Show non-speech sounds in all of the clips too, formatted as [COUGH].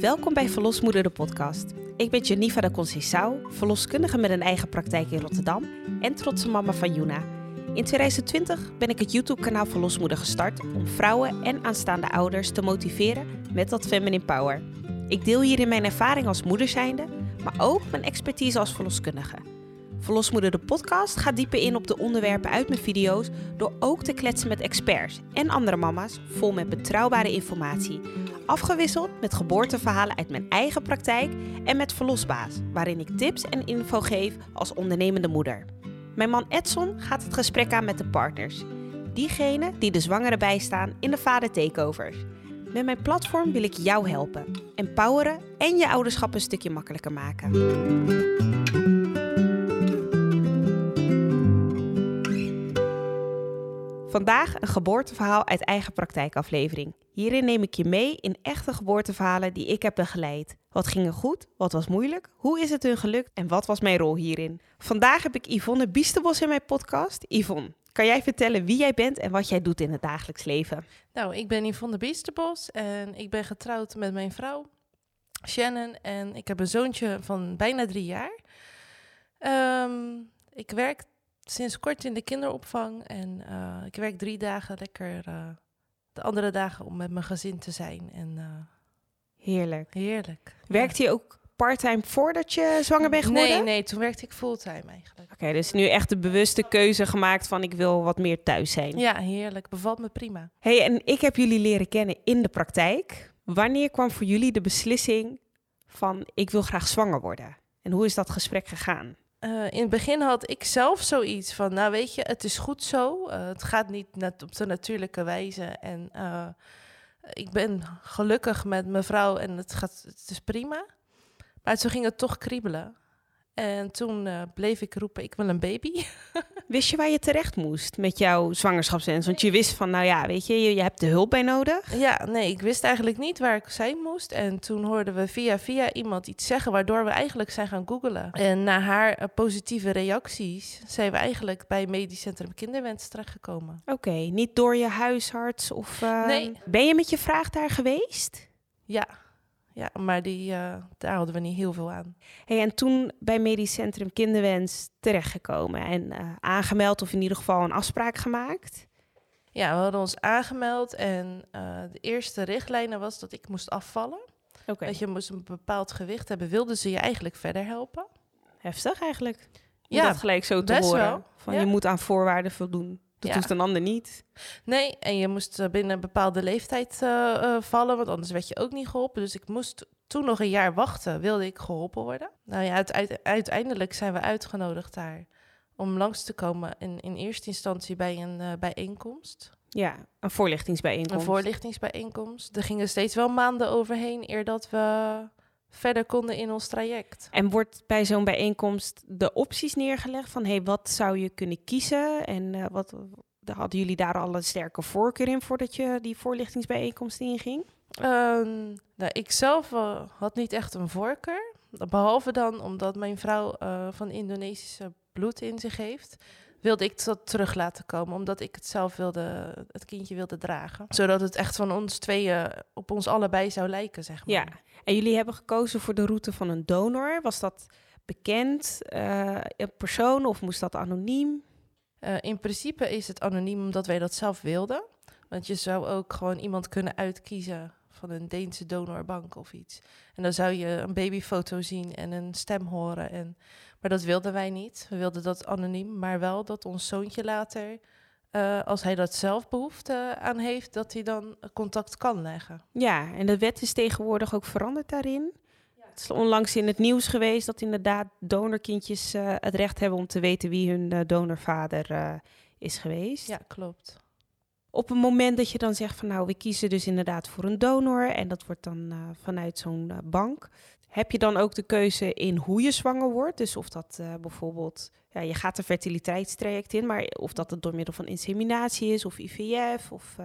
Welkom bij Verlosmoeder de podcast. Ik ben Janiva de Conceição, verloskundige met een eigen praktijk in Rotterdam en trotse mama van Juna. In 2020 ben ik het YouTube-kanaal Verlosmoeder gestart om vrouwen en aanstaande ouders te motiveren met dat feminine power. Ik deel hierin mijn ervaring als moeder zijnde, maar ook mijn expertise als verloskundige. Verlosmoeder de podcast gaat dieper in op de onderwerpen uit mijn video's door ook te kletsen met experts en andere mama's vol met betrouwbare informatie. Afgewisseld met geboorteverhalen uit mijn eigen praktijk en met Verlosbaas, waarin ik tips en info geef als ondernemende moeder. Mijn man Edson gaat het gesprek aan met de partners. Diegenen die de zwangere bijstaan in de vader takeovers. Met mijn platform wil ik jou helpen, empoweren en je ouderschap een stukje makkelijker maken. Vandaag een geboorteverhaal uit eigen praktijkaflevering. Hierin neem ik je mee in echte geboorteverhalen die ik heb begeleid. Wat ging er goed? Wat was moeilijk? Hoe is het hun gelukt? En wat was mijn rol hierin? Vandaag heb ik Yvonne Biestebos in mijn podcast. Yvonne, kan jij vertellen wie jij bent en wat jij doet in het dagelijks leven? Nou, ik ben Yvonne Biestebos en ik ben getrouwd met mijn vrouw Shannon en ik heb een zoontje van bijna drie jaar. Ehm, ik werk sinds kort in de kinderopvang en uh, ik werk drie dagen lekker uh, de andere dagen om met mijn gezin te zijn. En, uh, heerlijk. Heerlijk. Werkt ja. je ook parttime voordat je zwanger bent geworden? Nee, nee, toen werkte ik fulltime eigenlijk. Oké, okay, dus nu echt de bewuste keuze gemaakt van ik wil wat meer thuis zijn. Ja, heerlijk. Bevalt me prima. hey, en ik heb jullie leren kennen in de praktijk. Wanneer kwam voor jullie de beslissing van ik wil graag zwanger worden? En hoe is dat gesprek gegaan? Uh, in het begin had ik zelf zoiets van, nou weet je, het is goed zo. Uh, het gaat niet net op de natuurlijke wijze. En uh, ik ben gelukkig met mijn vrouw en het, gaat, het is prima. Maar toen ging het toch kriebelen. En toen bleef ik roepen, ik wil een baby. [LAUGHS] wist je waar je terecht moest met jouw zwangerschapswens? Want je wist van, nou ja, weet je, je, je hebt de hulp bij nodig. Ja, nee, ik wist eigenlijk niet waar ik zijn moest. En toen hoorden we via via iemand iets zeggen, waardoor we eigenlijk zijn gaan googelen. En na haar uh, positieve reacties zijn we eigenlijk bij Medisch Centrum Kinderwens terechtgekomen. Oké, okay, niet door je huisarts of... Uh, nee. Ben je met je vraag daar geweest? Ja, ja, maar die, uh, daar hadden we niet heel veel aan. Hey, en toen bij Medisch Centrum Kinderwens terechtgekomen en uh, aangemeld of in ieder geval een afspraak gemaakt? Ja, we hadden ons aangemeld en uh, de eerste richtlijnen was dat ik moest afvallen. Okay. Dat je moest een bepaald gewicht hebben. Wilden ze je eigenlijk verder helpen? Heftig eigenlijk. Om ja, dat gelijk zo te best horen. Wel. Van ja. je moet aan voorwaarden voldoen. Dat Ja. doet een ander niet. Nee, en je moest eh, binnen een bepaalde leeftijd uh, uh, vallen, want anders werd je ook niet geholpen. Dus ik moest toen nog een jaar wachten, wilde ik geholpen worden. Nou ja, uite uiteindelijk zijn we uitgenodigd daar om langs te komen in, in eerste instantie bij een uh, bijeenkomst. Ja, een voorlichtingsbijeenkomst. Een voorlichtingsbijeenkomst. Er gingen steeds wel maanden overheen eer dat we verder konden in ons traject. En wordt bij zo'n bijeenkomst de opties neergelegd van hey, wat zou je kunnen kiezen en uh, wat hadden jullie daar al een sterke voorkeur in voordat je die voorlichtingsbijeenkomst inging? Um, nou, ik zelf uh, had niet echt een voorkeur. Behalve dan omdat mijn vrouw uh, van Indonesische bloed in zich heeft, wilde ik dat terug laten komen. Omdat ik het zelf wilde, het kindje wilde dragen. Zodat het echt van ons tweeën op ons allebei zou lijken, zeg maar. Ja, en jullie hebben gekozen voor de route van een donor. Was dat bekend, uh, een persoon of moest dat anoniem? Uh, in principe is het anoniem omdat wij dat zelf wilden. Want je zou ook gewoon iemand kunnen uitkiezen van een Deense donorbank of iets. En dan zou je een babyfoto zien en een stem horen. En, maar dat wilden wij niet. We wilden dat anoniem, maar wel dat ons zoontje later, uh, als hij dat zelf behoefte aan heeft, dat hij dan contact kan leggen. Ja, en de wet is tegenwoordig ook veranderd daarin. Ja. Het is onlangs in het nieuws geweest dat inderdaad donorkindjes uh, het recht hebben om te weten wie hun uh, donorvader is geweest. Ja, klopt op een moment dat je dan zegt van nou, we kiezen dus inderdaad voor een donor en dat wordt dan vanuit zo'n bank. Heb je dan ook de keuze in hoe je zwanger wordt? Dus of dat uh, bijvoorbeeld, ja, je gaat een fertiliteitstraject in, maar of dat het door middel van inseminatie is of IVF of,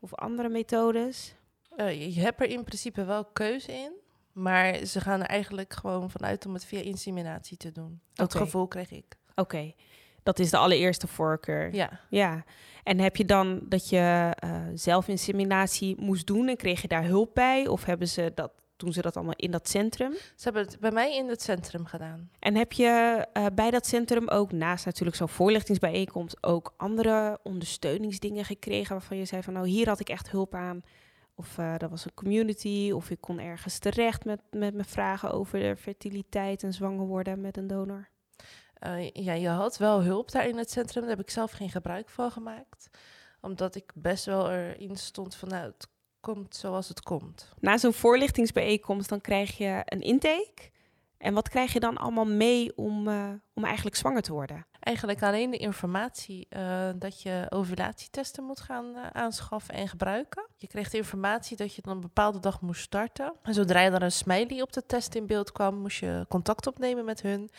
of andere methodes? je hebt er in principe wel keuze in, maar ze gaan er eigenlijk gewoon vanuit om het via inseminatie te doen. Dat okay. gevoel kreeg ik. Oké. Okay. Dat is de allereerste voorkeur. Ja. Ja. En heb je dan dat je uh, zelfinseminatie moest doen en kreeg je daar hulp bij? Of hebben ze dat, doen ze dat allemaal in dat centrum? Ze hebben het bij mij in het centrum gedaan. En heb je uh, bij dat centrum ook, naast natuurlijk zo'n voorlichtingsbijeenkomst, ook andere ondersteuningsdingen gekregen waarvan je zei van nou hier had ik echt hulp aan? Of uh, dat was een community, of ik kon ergens terecht met, met mijn vragen over de fertiliteit en zwanger worden met een donor? Uh, ja, je had wel hulp daar in het centrum. Daar heb ik zelf geen gebruik van gemaakt. Omdat ik best wel erin stond van, nou, het komt zoals het komt. Na zo'n voorlichtingsbijeenkomst, dan krijg je een intake. En wat krijg je dan allemaal mee om, uh, om eigenlijk zwanger te worden? Eigenlijk alleen de informatie uh, dat je ovulatietesten moet gaan uh, aanschaffen en gebruiken. Je kreeg de informatie dat je dan een bepaalde dag moest starten. En zodra je er een smiley op de test in beeld kwam, moest je contact opnemen met hun.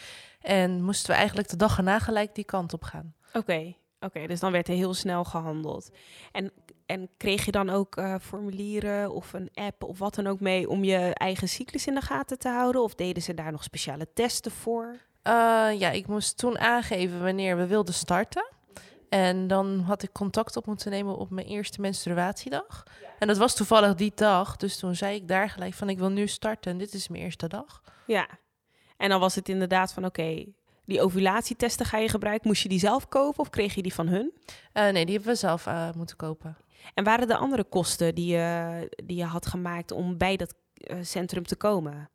En moesten we eigenlijk de dag erna gelijk die kant op gaan. Oké, okay. Oké, dus dan werd er heel snel gehandeld. En, en kreeg je dan ook uh, formulieren of een app of wat dan ook mee om je eigen cyclus in de gaten te houden? Of deden ze daar nog speciale testen voor? Uh, ja, ik moest toen aangeven wanneer we wilden starten. En dan had ik contact op moeten nemen op mijn eerste menstruatiedag. En dat was toevallig die dag. Dus toen zei ik daar gelijk van ik wil nu starten en dit is mijn eerste dag. Ja, en dan was het inderdaad van oké, okay, die ovulatietesten ga je gebruiken. Moest je die zelf kopen of kreeg je die van hun? Uh, nee, die hebben we zelf uh, moeten kopen. En waren er andere kosten die je, die je had gemaakt om bij dat uh, centrum te komen?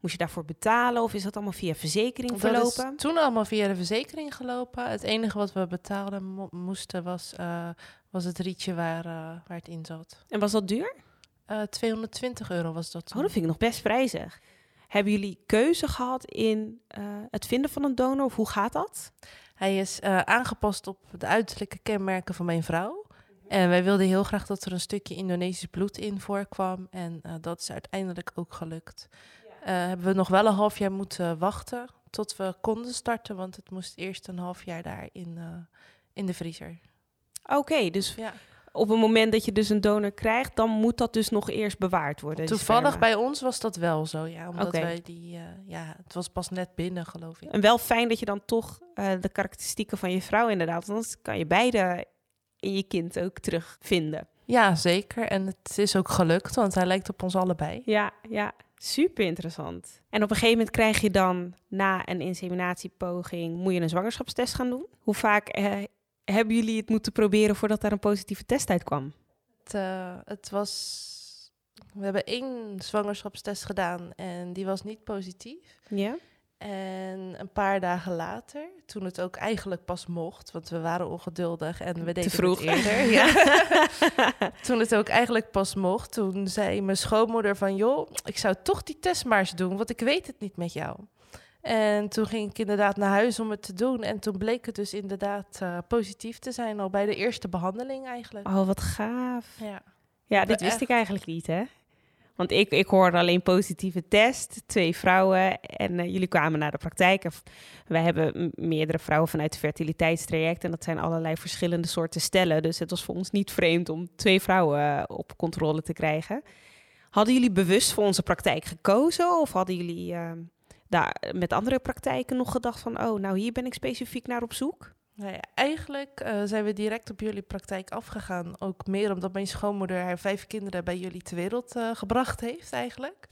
Moest je daarvoor betalen of is dat allemaal via verzekering verlopen? Dat is toen allemaal via de verzekering gelopen. Het enige wat we betaalden mo moesten was, was het rietje waar, waar het in zat. En was dat duur? 220 euro was dat. Toen. Oh, dat vind ik nog best prijzig. Hebben jullie keuze gehad in het vinden van een donor? Of hoe gaat dat? Hij is aangepast op de uiterlijke kenmerken van mijn vrouw. En wij wilden heel graag dat er een stukje Indonesisch bloed in voorkwam. En uh, dat is uiteindelijk ook gelukt. Ja. hebben we nog wel een half jaar moeten wachten tot we konden starten. Want het moest eerst een half jaar daar in, in de vriezer. Oké, okay, dus ja op het moment dat je dus een donor krijgt, dan moet dat dus nog eerst bewaard worden. Toevallig bij ons was dat wel zo, ja. Omdat okay. wij die, uh, ja, het was pas net binnen, geloof ik. En wel fijn dat je dan toch de karakteristieken van je vrouw inderdaad, anders kan je beide in je kind ook terugvinden. Ja, zeker. En het is ook gelukt, want hij lijkt op ons allebei. Ja, ja. Super interessant. En op een gegeven moment krijg je dan na een inseminatiepoging, moet je een zwangerschapstest gaan doen. Hoe vaak uh, hebben jullie het moeten proberen voordat daar een positieve test uitkwam? Het, uh, het was. We hebben één zwangerschapstest gedaan en die was niet positief. Ja. En een paar dagen later, toen het ook eigenlijk pas mocht, want we waren ongeduldig en we deden Te vroeg. het eerder. [LAUGHS] ja. [LAUGHS] toen het ook eigenlijk pas mocht, toen zei mijn schoonmoeder van... joh, ik zou toch die test maar eens doen, want ik weet het niet met jou. En toen ging ik inderdaad naar huis om het te doen. En toen bleek het dus inderdaad uh, positief te zijn, al bij de eerste behandeling eigenlijk. Oh, wat gaaf. Ja, ja dit wist echt... ik eigenlijk niet, hè? Want ik, ik hoorde alleen positieve test, twee vrouwen. En uh, jullie kwamen naar de praktijk. Wij hebben meerdere vrouwen vanuit het fertiliteitstraject. En dat zijn allerlei verschillende soorten stellen. Dus het was voor ons niet vreemd om twee vrouwen uh, op controle te krijgen. Hadden jullie bewust voor onze praktijk gekozen? Of hadden jullie ehm, daar met andere praktijken nog gedacht van, oh, nou hier ben ik specifiek naar op zoek? Nou ja, eigenlijk uh, zijn we direct op jullie praktijk afgegaan. Ook meer omdat mijn schoonmoeder haar vijf kinderen bij jullie ter wereld uh, gebracht heeft eigenlijk.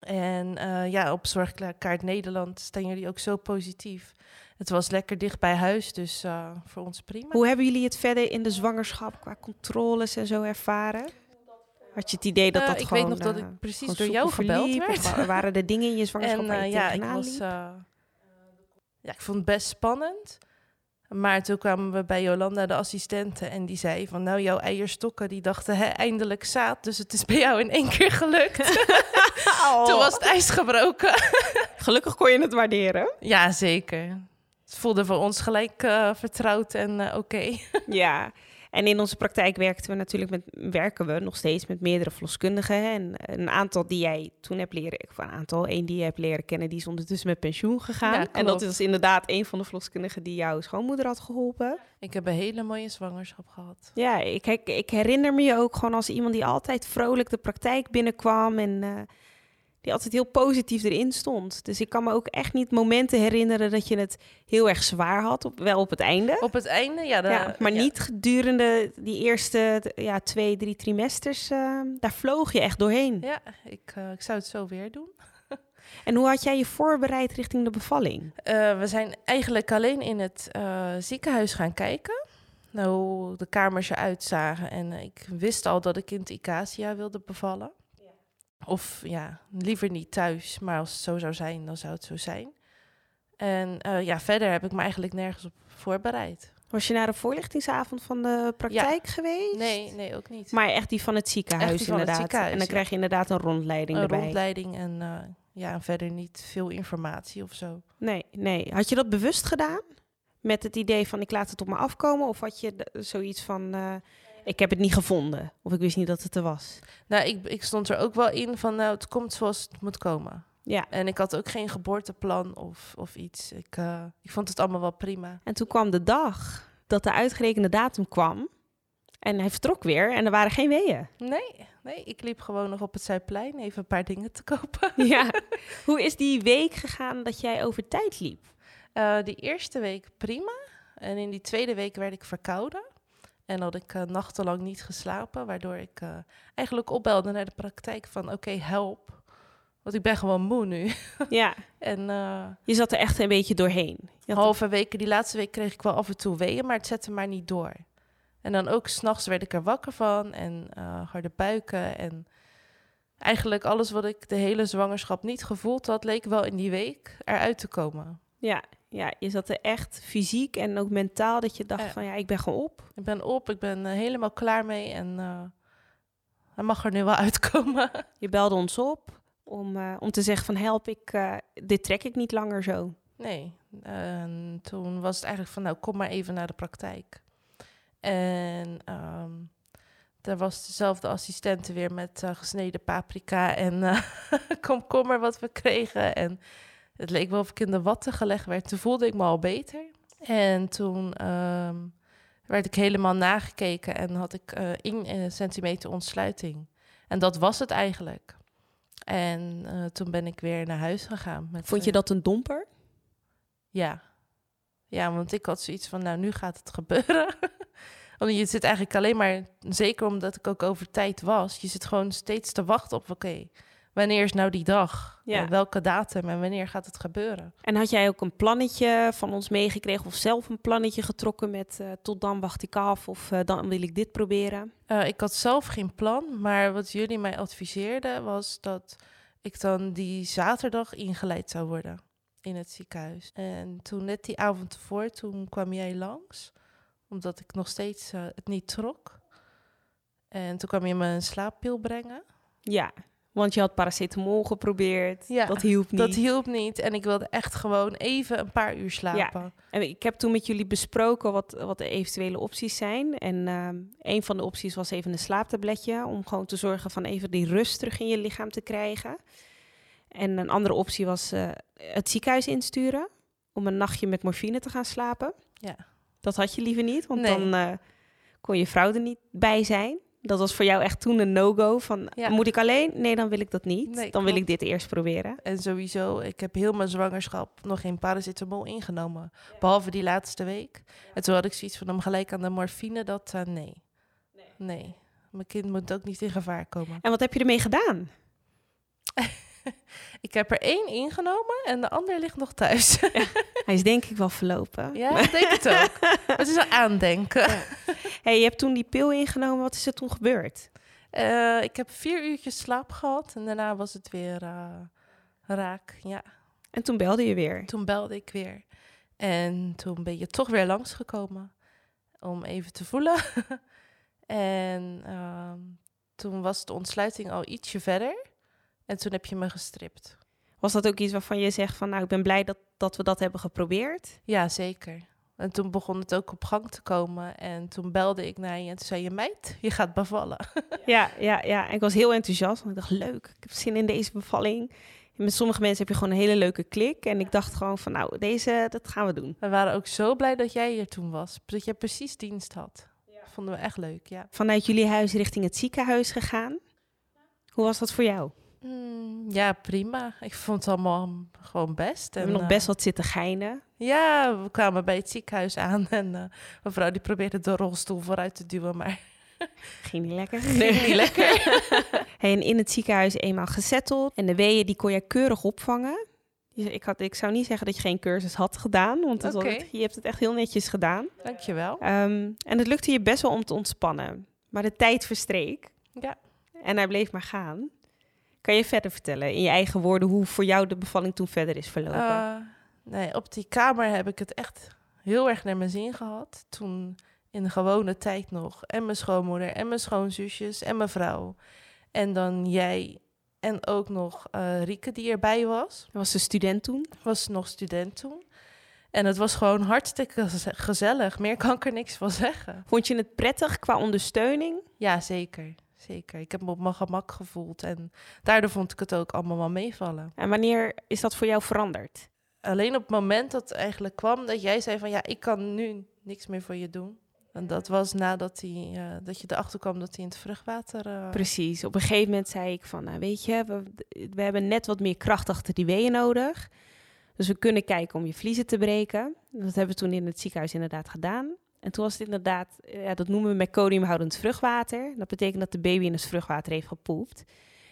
En uh, ja, op Zorgkaart Nederland staan jullie ook zo positief. Het was lekker dicht bij huis, dus voor ons prima. Hoe hebben jullie het verder in de zwangerschap qua controles en zo ervaren? Had je het idee dat dat ik gewoon... Ik weet nog dat ik precies door jou gebeld werd. Wa waren er dingen in je zwangerschap en, waar je ja, ik was, ja, ik vond het best spannend. Maar toen kwamen we bij Jolanda, de assistente, en die zei van... nou, jouw eierstokken, die dachten hè, eindelijk zaad, dus het is bij jou in één keer gelukt. [LAUGHS] oh. Toen was het ijs gebroken. [LAUGHS] Gelukkig kon je het waarderen. Ja, zeker. Het voelde voor ons gelijk uh, vertrouwd en oké. Okay. ja, [LAUGHS] en in onze praktijk werkten we natuurlijk met, werken we nog steeds met meerdere verloskundigen. En een aantal die jij toen hebt leren, of een aantal, één die je hebt leren kennen, die is ondertussen met pensioen gegaan. Ja, en dat is inderdaad een van de verloskundigen die jouw schoonmoeder had geholpen. Ik heb een hele mooie zwangerschap gehad. Ja, ik, ik, herinner me je ook gewoon als iemand die altijd vrolijk de praktijk binnenkwam en... Uh, die altijd heel positief erin stond. Dus ik kan me ook echt niet momenten herinneren dat je het heel erg zwaar had. Op, wel op het einde. Op het einde, ja. de- ja, maar ja. niet gedurende die eerste ja, twee, drie trimesters. eh, daar vloog je echt doorheen. Ja, ik, eh, ik zou het zo weer doen. [LAUGHS] En hoe had jij je voorbereid richting de bevalling? Eh, we zijn eigenlijk alleen in het eh, ziekenhuis gaan kijken. Nou, hoe de kamers eruit zagen. En ik wist al dat ik in het Icacia wilde bevallen. Of ja, liever niet thuis. Maar als het zo zou zijn, dan zou het zo zijn. En eh, ja, verder heb ik me eigenlijk nergens op voorbereid. Was je naar de voorlichtingsavond van de praktijk geweest? Nee, nee, ook niet. Maar echt die van het ziekenhuis het inderdaad. ziekenhuis, en dan krijg je inderdaad een rondleiding een erbij. rondleiding en eh, ja, verder niet veel informatie of zo. Nee, nee. Had je dat bewust gedaan? Met het idee van ik laat het op me afkomen? Of had je zoiets van eh, ik heb het niet gevonden? Of ik wist niet dat het er was? Nou, ik, ik stond er ook wel in van, nou, het komt zoals het moet komen. Ja. En ik had ook geen geboorteplan of, of iets. Ik, eh, ik vond het allemaal wel prima. En toen kwam de dag dat de uitgerekende datum kwam. En hij vertrok weer en er waren geen weeën. Nee, nee, ik liep gewoon nog op het Zuidplein even een paar dingen te kopen. [LAUGHS] [LAUGHS] Ja. Hoe is die week gegaan dat jij over tijd liep? Eh, die eerste week prima. En in die tweede week werd ik verkouden. En had ik eh, nachtenlang niet geslapen, waardoor ik eh, eigenlijk opbelde naar de praktijk van oké, help. Want ik ben gewoon moe nu. [LAUGHS] Ja, En eh, je zat er echt een beetje doorheen. Halve weken, die laatste week kreeg ik wel af en toe weeën, maar het zette maar niet door. En dan ook s'nachts werd ik er wakker van en harde buiken. En eigenlijk alles wat ik de hele zwangerschap niet gevoeld had, leek wel in die week eruit te komen. Ja, ja, je zat er echt fysiek en ook mentaal dat je dacht Ja. van ja, ik ben gewoon op. Ik ben op, ik ben eh, helemaal klaar mee en eh hij mag er nu wel [LAUGHS] uitkomen. Je belde ons op om, eh, om te zeggen van help, ik, eh, dit trek ik niet langer zo. nee, en toen was het eigenlijk van nou kom maar even naar de praktijk. En ehm daar was dezelfde assistente weer met eh, gesneden paprika en eh, [LAUGHS] komkommer wat we kregen. En het leek wel of ik in de watten gelegd werd. Toen voelde ik me al beter. En toen ehm, werd ik helemaal nagekeken en had ik eh 1 centimeter ontsluiting. En dat was het eigenlijk. En eh, toen ben ik weer naar huis gegaan. Met, Vond je eh, dat een domper? ja. Ja, want ik had zoiets van, nou, nu gaat het gebeuren. [LAUGHS] Want je zit eigenlijk alleen maar, zeker omdat ik ook over tijd was, je zit gewoon steeds te wachten op, oké, wanneer is nou die dag? Ja. En welke datum en wanneer gaat het gebeuren? En had jij ook een plannetje van ons meegekregen of zelf een plannetje getrokken met eh, tot dan wacht ik af of eh, dan wil ik dit proberen? Eh, ik had zelf geen plan, maar wat jullie mij adviseerden was dat ik dan die zaterdag ingeleid zou worden in het ziekenhuis. En toen net die avond ervoor, toen kwam jij langs, omdat ik nog steeds eh, het niet trok. En toen kwam je me een slaappil brengen. Ja, want je had paracetamol geprobeerd. Ja, dat hielp niet. Dat hielp niet en ik wilde echt gewoon even een paar uur slapen. En ik heb toen met jullie besproken wat, wat de eventuele opties zijn. En ehm, een van de opties was even een slaaptabletje. Om gewoon te zorgen van even die rust terug in je lichaam te krijgen. En een andere optie was eh, het ziekenhuis insturen. Om een nachtje met morfine te gaan slapen. Ja. Dat had je liever niet, want Nee. dan eh, kon je vrouw er niet bij zijn. Dat was voor jou echt toen een no-go. Van, Ja. moet ik alleen? Nee, dan wil ik dat niet. Nee, dan wil ik dit eerst proberen. En sowieso, ik heb heel mijn zwangerschap nog geen paracetamol ingenomen. Behalve die laatste week. En toen had ik zoiets van hem gelijk aan de morfine. Dat, eh, nee. nee. Mijn kind moet ook niet in gevaar komen. En wat heb je ermee gedaan? [LAUGHS] [LAUGHS] Ik heb er één ingenomen en de ander ligt nog thuis. Hij is denk ik wel verlopen. ja, ik denk het ook. [LAUGHS] Het is een aandenken. Hey, je hebt toen die pil ingenomen. Wat is er toen gebeurd? Eh, ik heb vier uurtjes slaap gehad en daarna was het weer eh, raak. Ja, En toen belde je weer. toen belde ik weer. En toen ben je toch weer langsgekomen om even te voelen. [LAUGHS] en ehm, toen was de ontsluiting al ietsje verder. En toen heb je me gestript. Was dat ook iets waarvan je zegt van... nou, ik ben blij dat, dat we dat hebben geprobeerd? Ja, zeker. En toen begon het ook op gang te komen. En toen belde ik naar je en toen zei je... meid, je gaat bevallen. [LAUGHS] Ja, ja, ja. En ik was heel enthousiast. Want ik dacht, leuk, ik heb zin in deze bevalling. En met sommige mensen heb je gewoon een hele leuke klik. En ik dacht gewoon van, nou, deze, dat gaan we doen. We waren ook zo blij dat jij hier toen was. Dat je precies dienst had. Vonden we echt leuk, ja. Vanuit jullie huis richting het ziekenhuis gegaan. Hoe was dat voor jou? Mm, ja, prima. Ik vond het allemaal gewoon best. We hebben nog eh, best wat zitten geinen. Ja, we kwamen bij het ziekenhuis aan [LAUGHS] en uh, mevrouw die probeerde de rolstoel vooruit te duwen, maar... [LAUGHS] Ging niet lekker. Nee, niet lekker. hey, [LAUGHS] en in het ziekenhuis eenmaal gezetteld. En de weeën die kon je keurig opvangen. Ik, had, ik zou niet zeggen dat je geen cursus had gedaan, want het- je hebt het echt heel netjes gedaan. Dankjewel. Ehm, en het lukte je best wel om te ontspannen. Maar de tijd verstreek Ja. en hij bleef maar gaan. Kan je verder vertellen in je eigen woorden hoe voor jou de bevalling toen verder is verlopen? Eh, nee, op die kamer heb ik het echt heel erg naar mijn zin gehad. Toen in de gewone tijd nog. En mijn schoonmoeder en mijn schoonzusjes en mijn vrouw. En dan jij en ook nog eh, Rieke die erbij was. Was een student toen. was nog student toen. En het was gewoon hartstikke geze- gezellig. Meer kan ik er niks van zeggen. Vond je het prettig qua ondersteuning? Ja, zeker. Zeker. Ik heb me op mijn gemak gevoeld. En daardoor vond ik het ook allemaal wel meevallen. En wanneer is dat voor jou veranderd? Alleen op het moment dat het eigenlijk kwam dat jij zei van... ja, ik kan nu niks meer voor je doen. En dat was nadat hij, eh, dat je erachter kwam dat hij in het vruchtwater... eh, Precies. Op een gegeven moment zei ik van, nou weet je, we, we hebben net wat meer kracht achter die weeën nodig. Dus we kunnen kijken om je vliezen te breken. Dat hebben we toen in het ziekenhuis inderdaad gedaan. En toen was het inderdaad, eh, ja, dat noemen we meconiumhoudend vruchtwater. Dat betekent dat de baby in het vruchtwater heeft gepoept.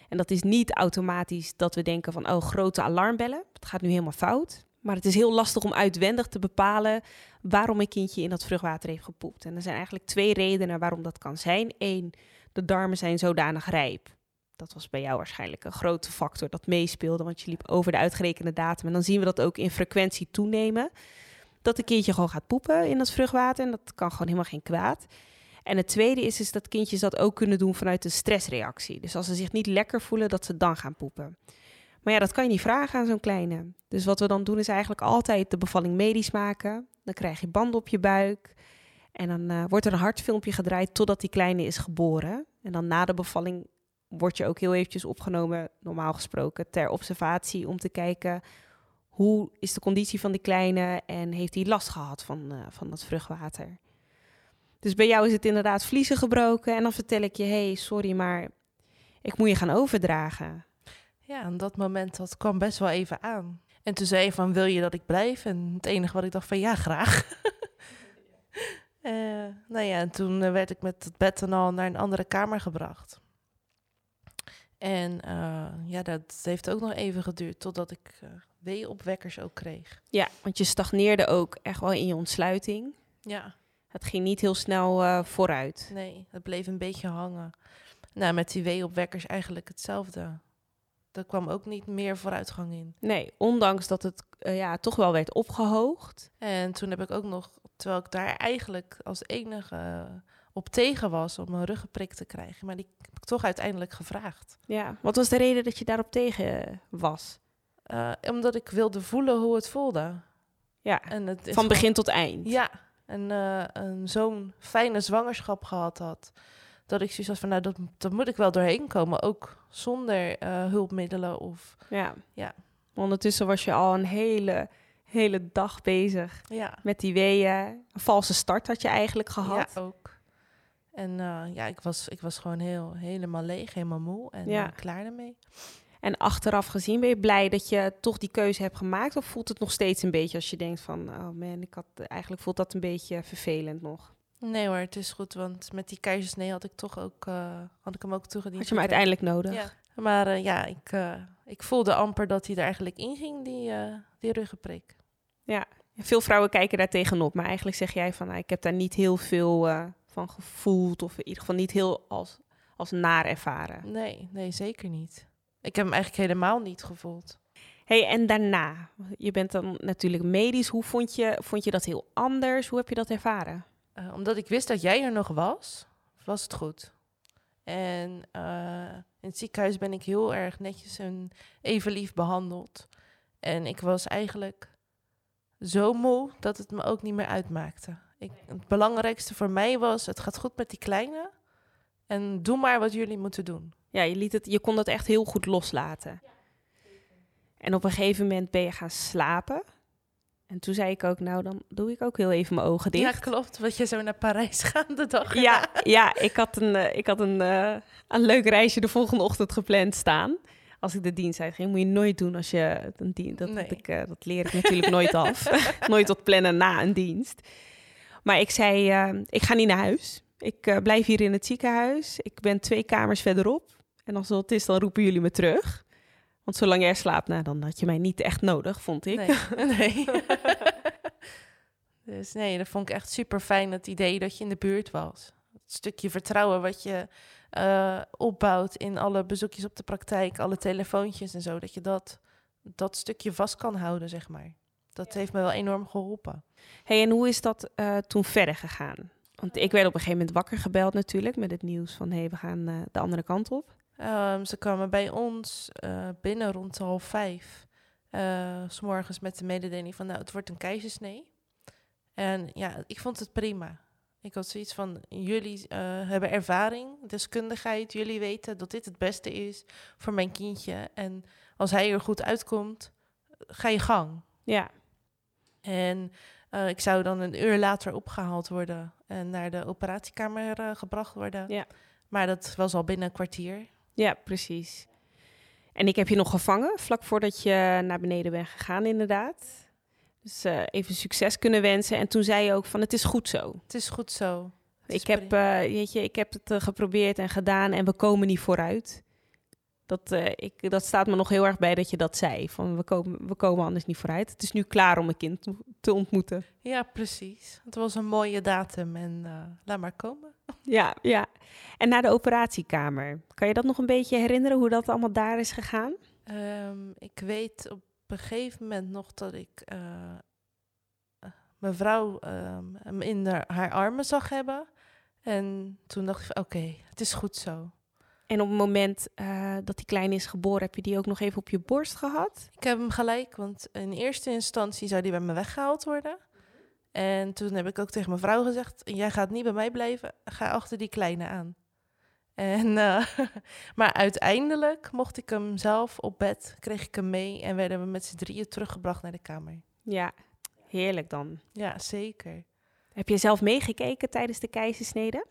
En dat is niet automatisch dat we denken van, oh, grote alarmbellen. Het gaat nu helemaal fout. Maar het is heel lastig om uitwendig te bepalen waarom een kindje in dat vruchtwater heeft gepoept. En er zijn eigenlijk twee redenen waarom dat kan zijn. Eén, de darmen zijn zodanig rijp. Dat was bij jou waarschijnlijk een grote factor dat meespeelde, want je liep over de uitgerekende datum. En dan zien we dat ook in frequentie toenemen. Dat een kindje gewoon gaat poepen in dat vruchtwater en dat kan gewoon helemaal geen kwaad. En het tweede is, is dat kindjes dat ook kunnen doen vanuit een stressreactie. Dus als ze zich niet lekker voelen, dat ze dan gaan poepen. Maar ja, dat kan je niet vragen aan zo'n kleine. Dus wat we dan doen is eigenlijk altijd de bevalling medisch maken. Dan krijg je banden op je buik. En dan eh, wordt er een hartfilmpje gedraaid totdat die kleine is geboren. En dan na de bevalling word je ook heel eventjes opgenomen, normaal gesproken, ter observatie om te kijken hoe is de conditie van die kleine en heeft hij last gehad van, eh, van dat vruchtwater. Dus bij jou is het inderdaad vliezen gebroken en dan vertel ik je, hey, sorry, maar ik moet je gaan overdragen. Ja, en dat moment dat kwam best wel even aan. En toen zei je van, wil je dat ik blijf? En het enige wat ik dacht van, ja, graag. [LAUGHS] Eh, nou ja, en toen eh, werd ik met het bed en al naar een andere kamer gebracht. En ja, dat heeft ook nog even geduurd totdat ik weeopwekkers ook kreeg. Ja, want je stagneerde ook echt wel in je ontsluiting. Ja, Het ging niet heel snel eh, vooruit. nee, het bleef een beetje hangen. Nou, met die weeopwekkers eigenlijk hetzelfde. Er kwam ook niet meer vooruitgang in. Nee, ondanks dat het eh, ja, toch wel werd opgehoogd. En toen heb ik ook nog, terwijl ik daar eigenlijk als enige op tegen was om een ruggenprik te krijgen, maar die heb ik toch uiteindelijk gevraagd. Ja, wat was de reden dat je daarop tegen was? Eh, omdat ik wilde voelen hoe het voelde. Ja, En het is van begin tot eind. Ja, en eh, een zo'n fijne zwangerschap gehad had. Dat ik zoiets had van, nou, dat, dat moet ik wel doorheen komen. Ook zonder eh, hulpmiddelen of... Ja. Ja. Ondertussen was je al een hele, hele dag bezig Ja, met die weeën. Een valse start had je eigenlijk gehad. ja ook. En eh, ja, ik was, ik was gewoon heel, helemaal leeg, helemaal moe en Ja. eh, klaar ermee. En achteraf gezien ben je blij dat je toch die keuze hebt gemaakt? Of voelt het nog steeds een beetje als je denkt van... oh man, ik had, eigenlijk voelt dat een beetje vervelend nog. Nee hoor, het is goed, want met die keizersnee had ik toch ook, eh, had ik hem ook toegediend. Had je hem uiteindelijk nodig? Ja. Maar eh, ja, ik, eh, ik voelde amper dat hij er eigenlijk in ging, die, die ruggenprik. Veel vrouwen kijken daar tegenop. Maar eigenlijk zeg jij van... nou, ik heb daar niet heel veel van gevoeld. Of in ieder geval niet heel als, als naar ervaren. Nee, nee, zeker niet. Ik heb hem eigenlijk helemaal niet gevoeld. hey, en daarna? Je bent dan natuurlijk medisch. Hoe vond je, vond je dat heel anders? Hoe heb je dat ervaren? Eh, omdat ik wist dat jij er nog was, was het goed. En eh, in het ziekenhuis ben ik heel erg netjes en even lief behandeld. En ik was eigenlijk zo moe dat het me ook niet meer uitmaakte. Ik, het belangrijkste voor mij was, het gaat goed met die kleine. En doe maar wat jullie moeten doen. Ja, je, liet het, je kon dat echt heel goed loslaten. En op een gegeven moment ben je gaan slapen. En toen zei ik ook, nou dan doe ik ook heel even mijn ogen dicht. Ja, klopt. Want je zo naar Parijs gaande dag. Ja, ja ik had, een, eh, ik had een, eh, een leuk reisje de volgende ochtend gepland staan. als ik de dienst uitging. Moet je nooit doen als je een dienst. Dat, Nee. ik, eh, dat leer ik natuurlijk nooit af. [LAUGHS] nooit tot plannen na een dienst. Maar ik zei, ik ga niet naar huis. Ik blijf hier in het ziekenhuis. Ik ben twee kamers verderop. En als dat is, dan roepen jullie me terug. Want zolang jij slaapt, nou, dan had je mij niet echt nodig, vond ik. Nee. [LAUGHS] nee. [LAUGHS] dus nee, dat vond ik echt super fijn, het idee dat je in de buurt was. Het stukje vertrouwen wat je eh, opbouwt in alle bezoekjes op de praktijk, alle telefoontjes en zo, dat je dat, dat stukje vast kan houden, zeg maar. Dat heeft me wel enorm geholpen. Hey, en hoe is dat eh, toen verder gegaan? Want ik werd op een gegeven moment wakker gebeld natuurlijk met het nieuws van hé, hey, we gaan eh, de andere kant op. Ehm, ze kwamen bij ons eh, binnen rond half vijf. eh, s s'morgens met de mededeling van, nou, het wordt een keizersnee. En ja, ik vond het prima. Ik had zoiets van, jullie eh, hebben ervaring, deskundigheid. Jullie weten dat dit het beste is voor mijn kindje. En als hij er goed uitkomt, ga je gang. Ja, En ik zou dan een uur later opgehaald worden en naar de operatiekamer gebracht worden. Ja. Maar dat was al binnen een kwartier. Ja, precies. En ik heb je nog gevangen vlak voordat je naar beneden bent gegaan, inderdaad. Dus eh, even succes kunnen wensen. En toen zei je ook van het is goed zo. Het is goed zo. Is Ik heb, eh, weet je, ik heb het eh, geprobeerd en gedaan en we komen niet vooruit. Dat, eh, ik, dat staat me nog heel erg bij dat je dat zei. Van we komen, we komen anders niet vooruit. Het is nu klaar om een kind te- te ontmoeten. Ja, precies. Het was een mooie datum en eh, laat maar komen. Ja, ja. En naar de operatiekamer. Kan je dat nog een beetje herinneren hoe dat allemaal daar is gegaan? Ehm, ik weet op een gegeven moment nog dat ik eh, mevrouw hem in haar armen zag hebben. En toen dacht ik oké, het is goed zo. En op het moment eh, dat die kleine is geboren, heb je die ook nog even op je borst gehad? Ik heb hem gelijk, want in eerste instantie zou die bij me weggehaald worden. En toen heb ik ook tegen mijn vrouw gezegd: Jij gaat niet bij mij blijven, ga achter die kleine aan. En, eh, [LAUGHS] maar uiteindelijk mocht ik hem zelf op bed, kreeg ik hem mee en werden we met z'n drieën teruggebracht naar de kamer. Ja, heerlijk dan. Ja, zeker. Heb je zelf meegekeken tijdens de keizersnede?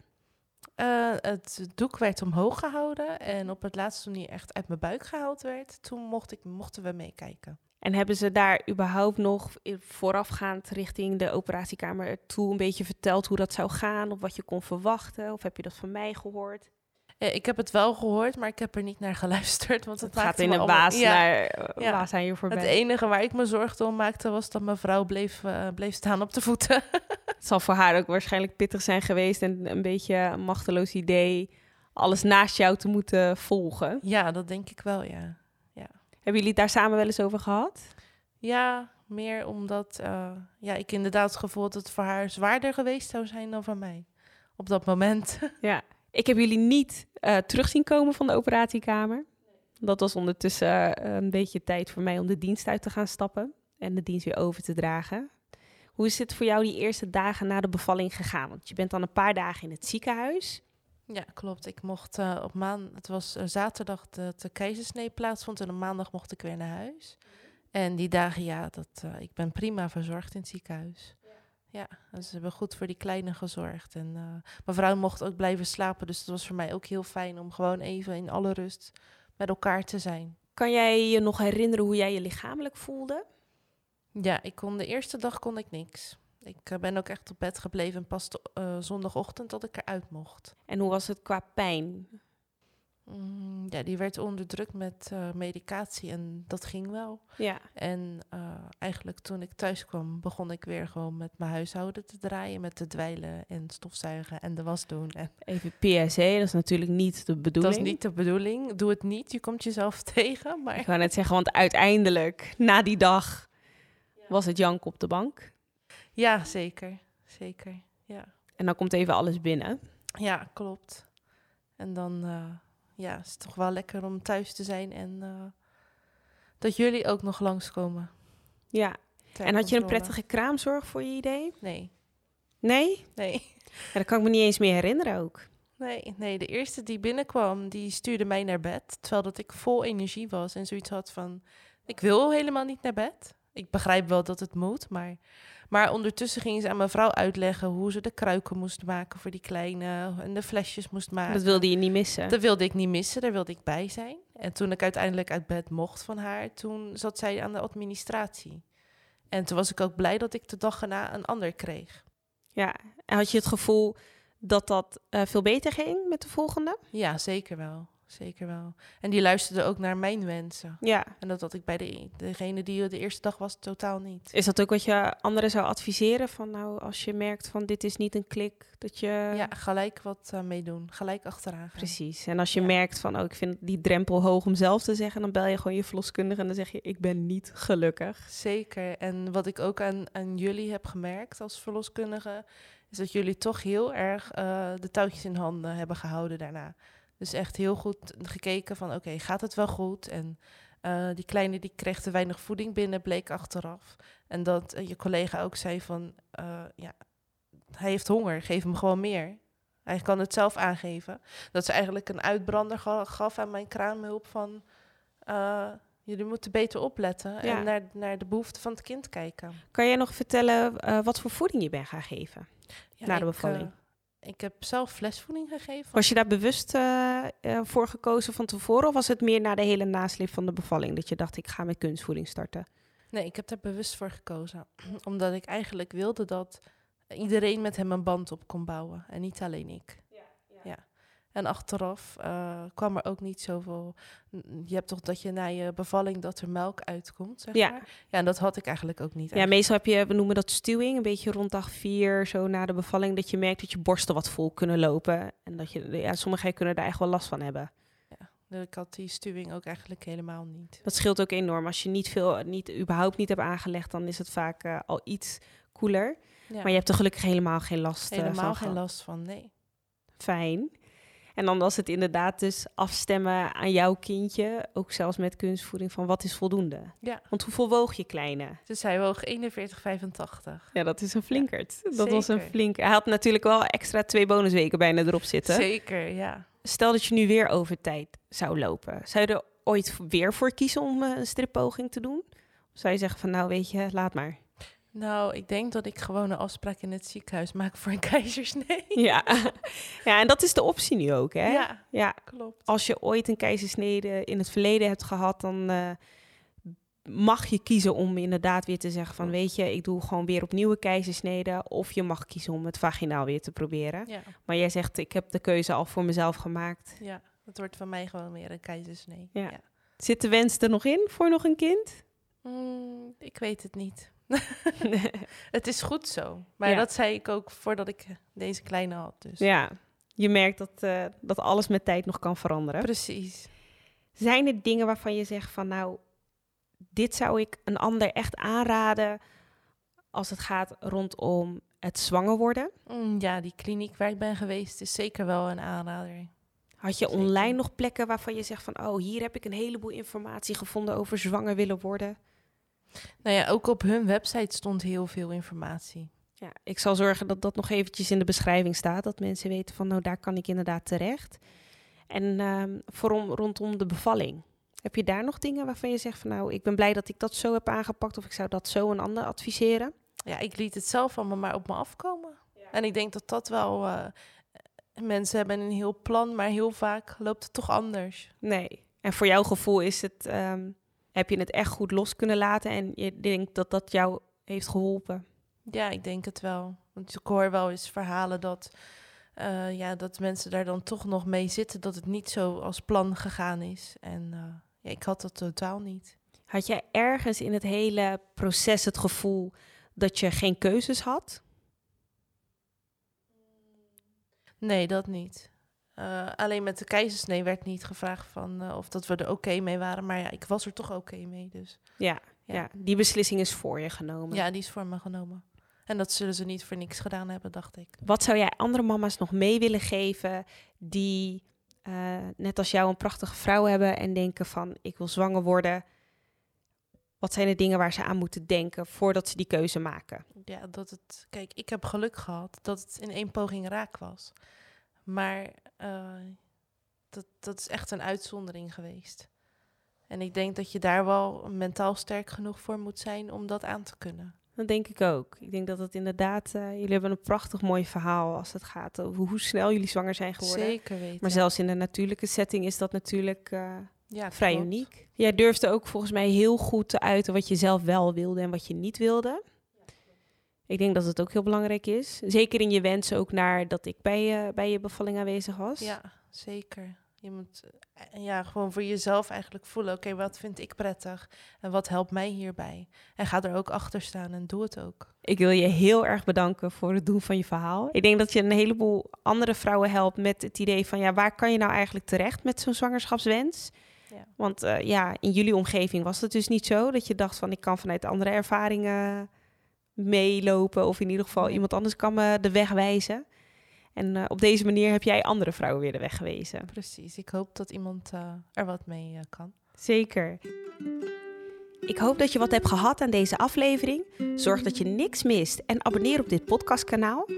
Eh, het doek werd omhoog gehouden en op het laatst toen hij echt uit mijn buik gehaald werd, toen mocht ik, mochten we meekijken. En hebben ze daar überhaupt nog voorafgaand richting de operatiekamer toe een beetje verteld hoe dat zou gaan? Of wat je kon verwachten? Of heb je dat van mij gehoord? Eh, ik heb het wel gehoord, maar ik heb er niet naar [LAUGHS] geluisterd. Want het, Het gaat in een allemaal- Ja, naar eh, Ja. aan je voorbij. Het enige waar ik me zorgen om maakte was dat mijn vrouw bleef, bleef staan op de voeten. [LAUGHS] Het zal voor haar ook waarschijnlijk pittig zijn geweest en een beetje een machteloos idee alles naast jou te moeten volgen. ja, dat denk ik wel, ja. Hebben jullie het daar samen wel eens over gehad? Ja, meer omdat eh, ja, ik inderdaad het gevoel dat het voor haar zwaarder geweest zou zijn dan voor mij. Op dat moment. [LAUGHS] Ja. Ik heb jullie niet eh terug zien komen van de operatiekamer. Dat was ondertussen eh, een beetje tijd voor mij om de dienst uit te gaan stappen en de dienst weer over te dragen. Hoe is het voor jou die eerste dagen na de bevalling gegaan? Want je bent dan een paar dagen in het ziekenhuis. ja, klopt. Ik mocht eh, op maandag, het was zaterdag dat de keizersnee plaatsvond en op maandag mocht ik weer naar huis. En die dagen, ja, dat, eh, ik ben prima verzorgd in het ziekenhuis. Ja, dus ze hebben goed voor die kleine gezorgd. En eh, mijn vrouw mocht ook blijven slapen, dus het was voor mij ook heel fijn om gewoon even in alle rust met elkaar te zijn. Kan jij je nog herinneren hoe jij je lichamelijk voelde? Ja, ik kon de eerste dag kon ik niks. Ik eh, ben ook echt op bed gebleven en pas de, eh, zondagochtend dat ik eruit mocht. En hoe was het qua pijn? Mm, ja, die werd onderdrukt met eh, medicatie en dat ging wel. Ja. En eigenlijk toen ik thuis kwam, begon ik weer gewoon met mijn huishouden te draaien, met te dweilen en stofzuigen en de was doen. En Even PSC, dat is natuurlijk niet de bedoeling. dat is niet de bedoeling. Doe het niet, je komt jezelf [LAUGHS] tegen. Maar Ik wou net zeggen, want uiteindelijk, na die dag, was het jank op de bank. ja, zeker. Zeker. Ja. En dan komt even alles binnen. Ja, klopt. En dan eh, ja, is het toch wel lekker om thuis te zijn en eh, dat jullie ook nog langskomen. Ja. ter En had je een prettige kraamzorg voor je idee? Nee, Nee? nee, Ja, dat kan ik me niet eens meer herinneren ook. nee, nee. De eerste die binnenkwam, die stuurde mij naar bed. Terwijl dat ik vol energie was en zoiets had van, ik wil helemaal niet naar bed. Ik begrijp wel dat het moet, maar Maar ondertussen ging ze aan mijn vrouw uitleggen hoe ze de kruiken moest maken voor die kleine en de flesjes moest maken. Dat wilde je niet missen. Dat wilde ik niet missen, daar wilde ik bij zijn. En toen ik uiteindelijk uit bed mocht van haar, toen zat zij aan de administratie. En toen was ik ook blij dat ik de dag erna een ander kreeg. Ja, en had je het gevoel dat dat eh, veel beter ging met de volgende? Ja, zeker wel. Zeker wel. En die luisterde ook naar mijn wensen. Ja. En dat had ik bij de, degene die de eerste dag was totaal niet. Is dat ook wat je anderen zou adviseren? Van nou, als je merkt van dit is niet een klik, dat je... Ja, gelijk wat uh, meedoen. Gelijk achteraan gaan. Precies. En als je Ja. merkt van, oh, ik vind die drempel hoog om zelf te zeggen, dan bel je gewoon je verloskundige en dan zeg je, ik ben niet gelukkig. Zeker. En wat ik ook aan, aan jullie heb gemerkt als verloskundige, is dat jullie toch heel erg eh, de touwtjes in handen hebben gehouden daarna. Dus echt heel goed gekeken van, oké, gaat het wel goed? En eh, die kleine die kreeg te weinig voeding binnen, bleek achteraf. En dat eh, je collega ook zei van, eh, ja, hij heeft honger, geef hem gewoon meer. Hij kan het zelf aangeven. Dat ze eigenlijk een uitbrander ga- gaf aan mijn kraamhulp van... jullie moeten beter opletten Ja. en naar, naar de behoeften van het kind kijken. Kan jij nog vertellen wat voor voeding je bent gaan geven? Ja, Na de bevalling. Ik heb zelf flesvoeding gegeven. Was je daar bewust eh, eh, voor gekozen van tevoren? Of was het meer na de hele nasleep van de bevalling dat je dacht, ik ga met kunstvoeding starten? Nee, ik heb daar bewust voor gekozen. [CLEARS THROAT] Omdat ik eigenlijk wilde dat iedereen met hem een band op kon bouwen. En niet alleen ik. Ja. En achteraf eh, kwam er ook niet zoveel... Je hebt toch dat je na je bevalling dat er melk uitkomt, zeg Ja. maar. Ja, en dat had ik eigenlijk ook niet. Ja, meestal heb je, we noemen dat stuwing, een beetje rond dag vier, zo na de bevalling, dat je merkt dat je borsten wat vol kunnen lopen. En dat je, ja, sommigen kunnen daar echt wel last van hebben. Dus Ik had die stuwing ook eigenlijk helemaal niet. Dat scheelt ook enorm. Als je niet veel, niet, überhaupt niet hebt aangelegd, dan is het vaak eh, al iets koeler. Ja. Maar je hebt er gelukkig helemaal geen last eh, helemaal van geen gehad. last van, nee. Fijn. En dan was het inderdaad dus afstemmen aan jouw kindje, ook zelfs met kunstvoeding, van wat is voldoende. Ja. Want hoeveel woog je kleine? Dus hij woog 41,85. Ja, dat is een flinkert. dat was een flink. Hij had natuurlijk wel extra twee bonusweken bijna erop zitten. Zeker, ja. Stel dat je nu weer over tijd zou lopen. Zou je er ooit weer voor kiezen om eh, een strippoging te doen? Of zou je zeggen van nou weet je, laat maar. Nou, ik denk dat ik gewoon een afspraak in het ziekenhuis maak voor een [LAUGHS] keizersnee. Ja. ja, en dat is de optie nu ook hè? Ja, ja. klopt. Als je ooit een keizersnede in het verleden hebt gehad, dan eh, mag je kiezen om inderdaad weer te zeggen van weet je, ik doe gewoon weer opnieuw een keizersnede. Of je mag kiezen om het vaginaal weer te proberen. Ja, Maar jij zegt, ik heb de keuze al voor mezelf gemaakt. ja, het wordt van mij gewoon weer een keizersnee. Ja. Zit de wens er nog in voor nog een kind? Mm, ik weet het niet. [LAUGHS] Het is goed zo. Maar Ja. dat zei ik ook voordat ik deze kleine had. Dus. ja, je merkt dat, eh, dat alles met tijd nog kan veranderen. Precies. Zijn er dingen waarvan je zegt van nou, dit zou ik een ander echt aanraden als het gaat rondom het zwanger worden? Mm, ja, die kliniek waar ik ben geweest is zeker wel een aanrader. Had je Zeker. online nog plekken waarvan je zegt van oh, hier heb ik een heleboel informatie gevonden over zwanger willen worden? Nou ja, ook op hun website stond heel veel informatie. Ja, ik zal zorgen dat dat nog eventjes in de beschrijving staat, dat mensen weten van nou, daar kan ik inderdaad terecht. En ehm voorom, rondom de bevalling. Heb je daar nog dingen waarvan je zegt van nou, ik ben blij dat ik dat zo heb aangepakt of ik zou dat zo een ander adviseren? Ja, ik liet het zelf allemaal maar op me afkomen. En ik denk dat dat wel... eh, mensen hebben een heel plan, maar heel vaak loopt het toch anders. Nee. En voor jouw gevoel is het, ehm, heb je het echt goed los kunnen laten en je denkt dat dat jou heeft geholpen? Ja, ik denk het wel. Want ik hoor wel eens verhalen dat, eh, ja, dat mensen daar dan toch nog mee zitten, dat het niet zo als plan gegaan is. En eh, ja, ik had dat totaal niet. Had jij ergens in het hele proces het gevoel dat je geen keuzes had? Nee, dat niet. Eh, alleen met de keizersnee werd niet gevraagd van, eh, of dat we er oké mee waren. Maar ja, ik was er toch oké mee. Dus Ja, ja. Ja. die beslissing is voor je genomen. ja, die is voor me genomen. En dat zullen ze niet voor niks gedaan hebben, dacht ik. Wat zou jij andere mama's nog mee willen geven die eh, net als jou een prachtige vrouw hebben en denken van ik wil zwanger worden? Wat zijn de dingen waar ze aan moeten denken voordat ze die keuze maken? Ja, dat het. Kijk, ik heb geluk gehad dat het in één poging raak was. Maar eh, dat, dat is echt een uitzondering geweest. En ik denk dat je daar wel mentaal sterk genoeg voor moet zijn om dat aan te kunnen. Dat denk ik ook. Ik denk dat het inderdaad, uh, jullie hebben een prachtig mooi verhaal als het gaat over hoe snel jullie zwanger zijn geworden. Zeker weten. Maar zelfs in de natuurlijke setting is dat natuurlijk uh, ja, vrij klopt. uniek. Jij durfde ook volgens mij heel goed te uiten wat je zelf wel wilde en wat je niet wilde. Ik denk dat het ook heel belangrijk is. Zeker in je wensen ook naar dat ik bij je, bij je bevalling aanwezig was. Ja, zeker. Je moet eh, ja, gewoon voor jezelf eigenlijk voelen: oké, wat vind ik prettig en wat helpt mij hierbij? En ga er ook achter staan en doe het ook. Ik wil je heel erg bedanken voor het doen van je verhaal. Ik denk dat je een heleboel andere vrouwen helpt met het idee van: ja, waar kan je nou eigenlijk terecht met zo'n zwangerschapswens? Ja. Want uh, ja, in jullie omgeving was het dus niet zo dat je dacht van: ik kan vanuit andere ervaringen meelopen of in ieder geval iemand anders kan me de weg wijzen. En uh, op deze manier heb jij andere vrouwen weer de weg gewezen. Precies. Ik hoop dat iemand uh, er wat mee uh, kan. Zeker. Ik hoop dat je wat hebt gehad aan deze aflevering. Zorg dat je niks mist en abonneer op dit podcastkanaal.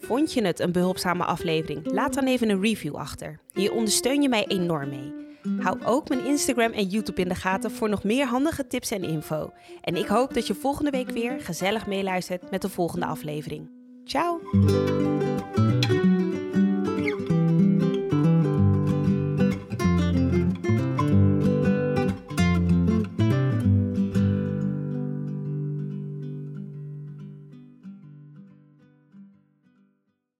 Vond je het een behulpzame aflevering? Laat dan even een review achter. Hier ondersteun je mij enorm mee. Hou ook mijn Instagram en YouTube in de gaten voor nog meer handige tips en info. En ik hoop dat je volgende week weer gezellig meeluistert met de volgende aflevering. Ciao!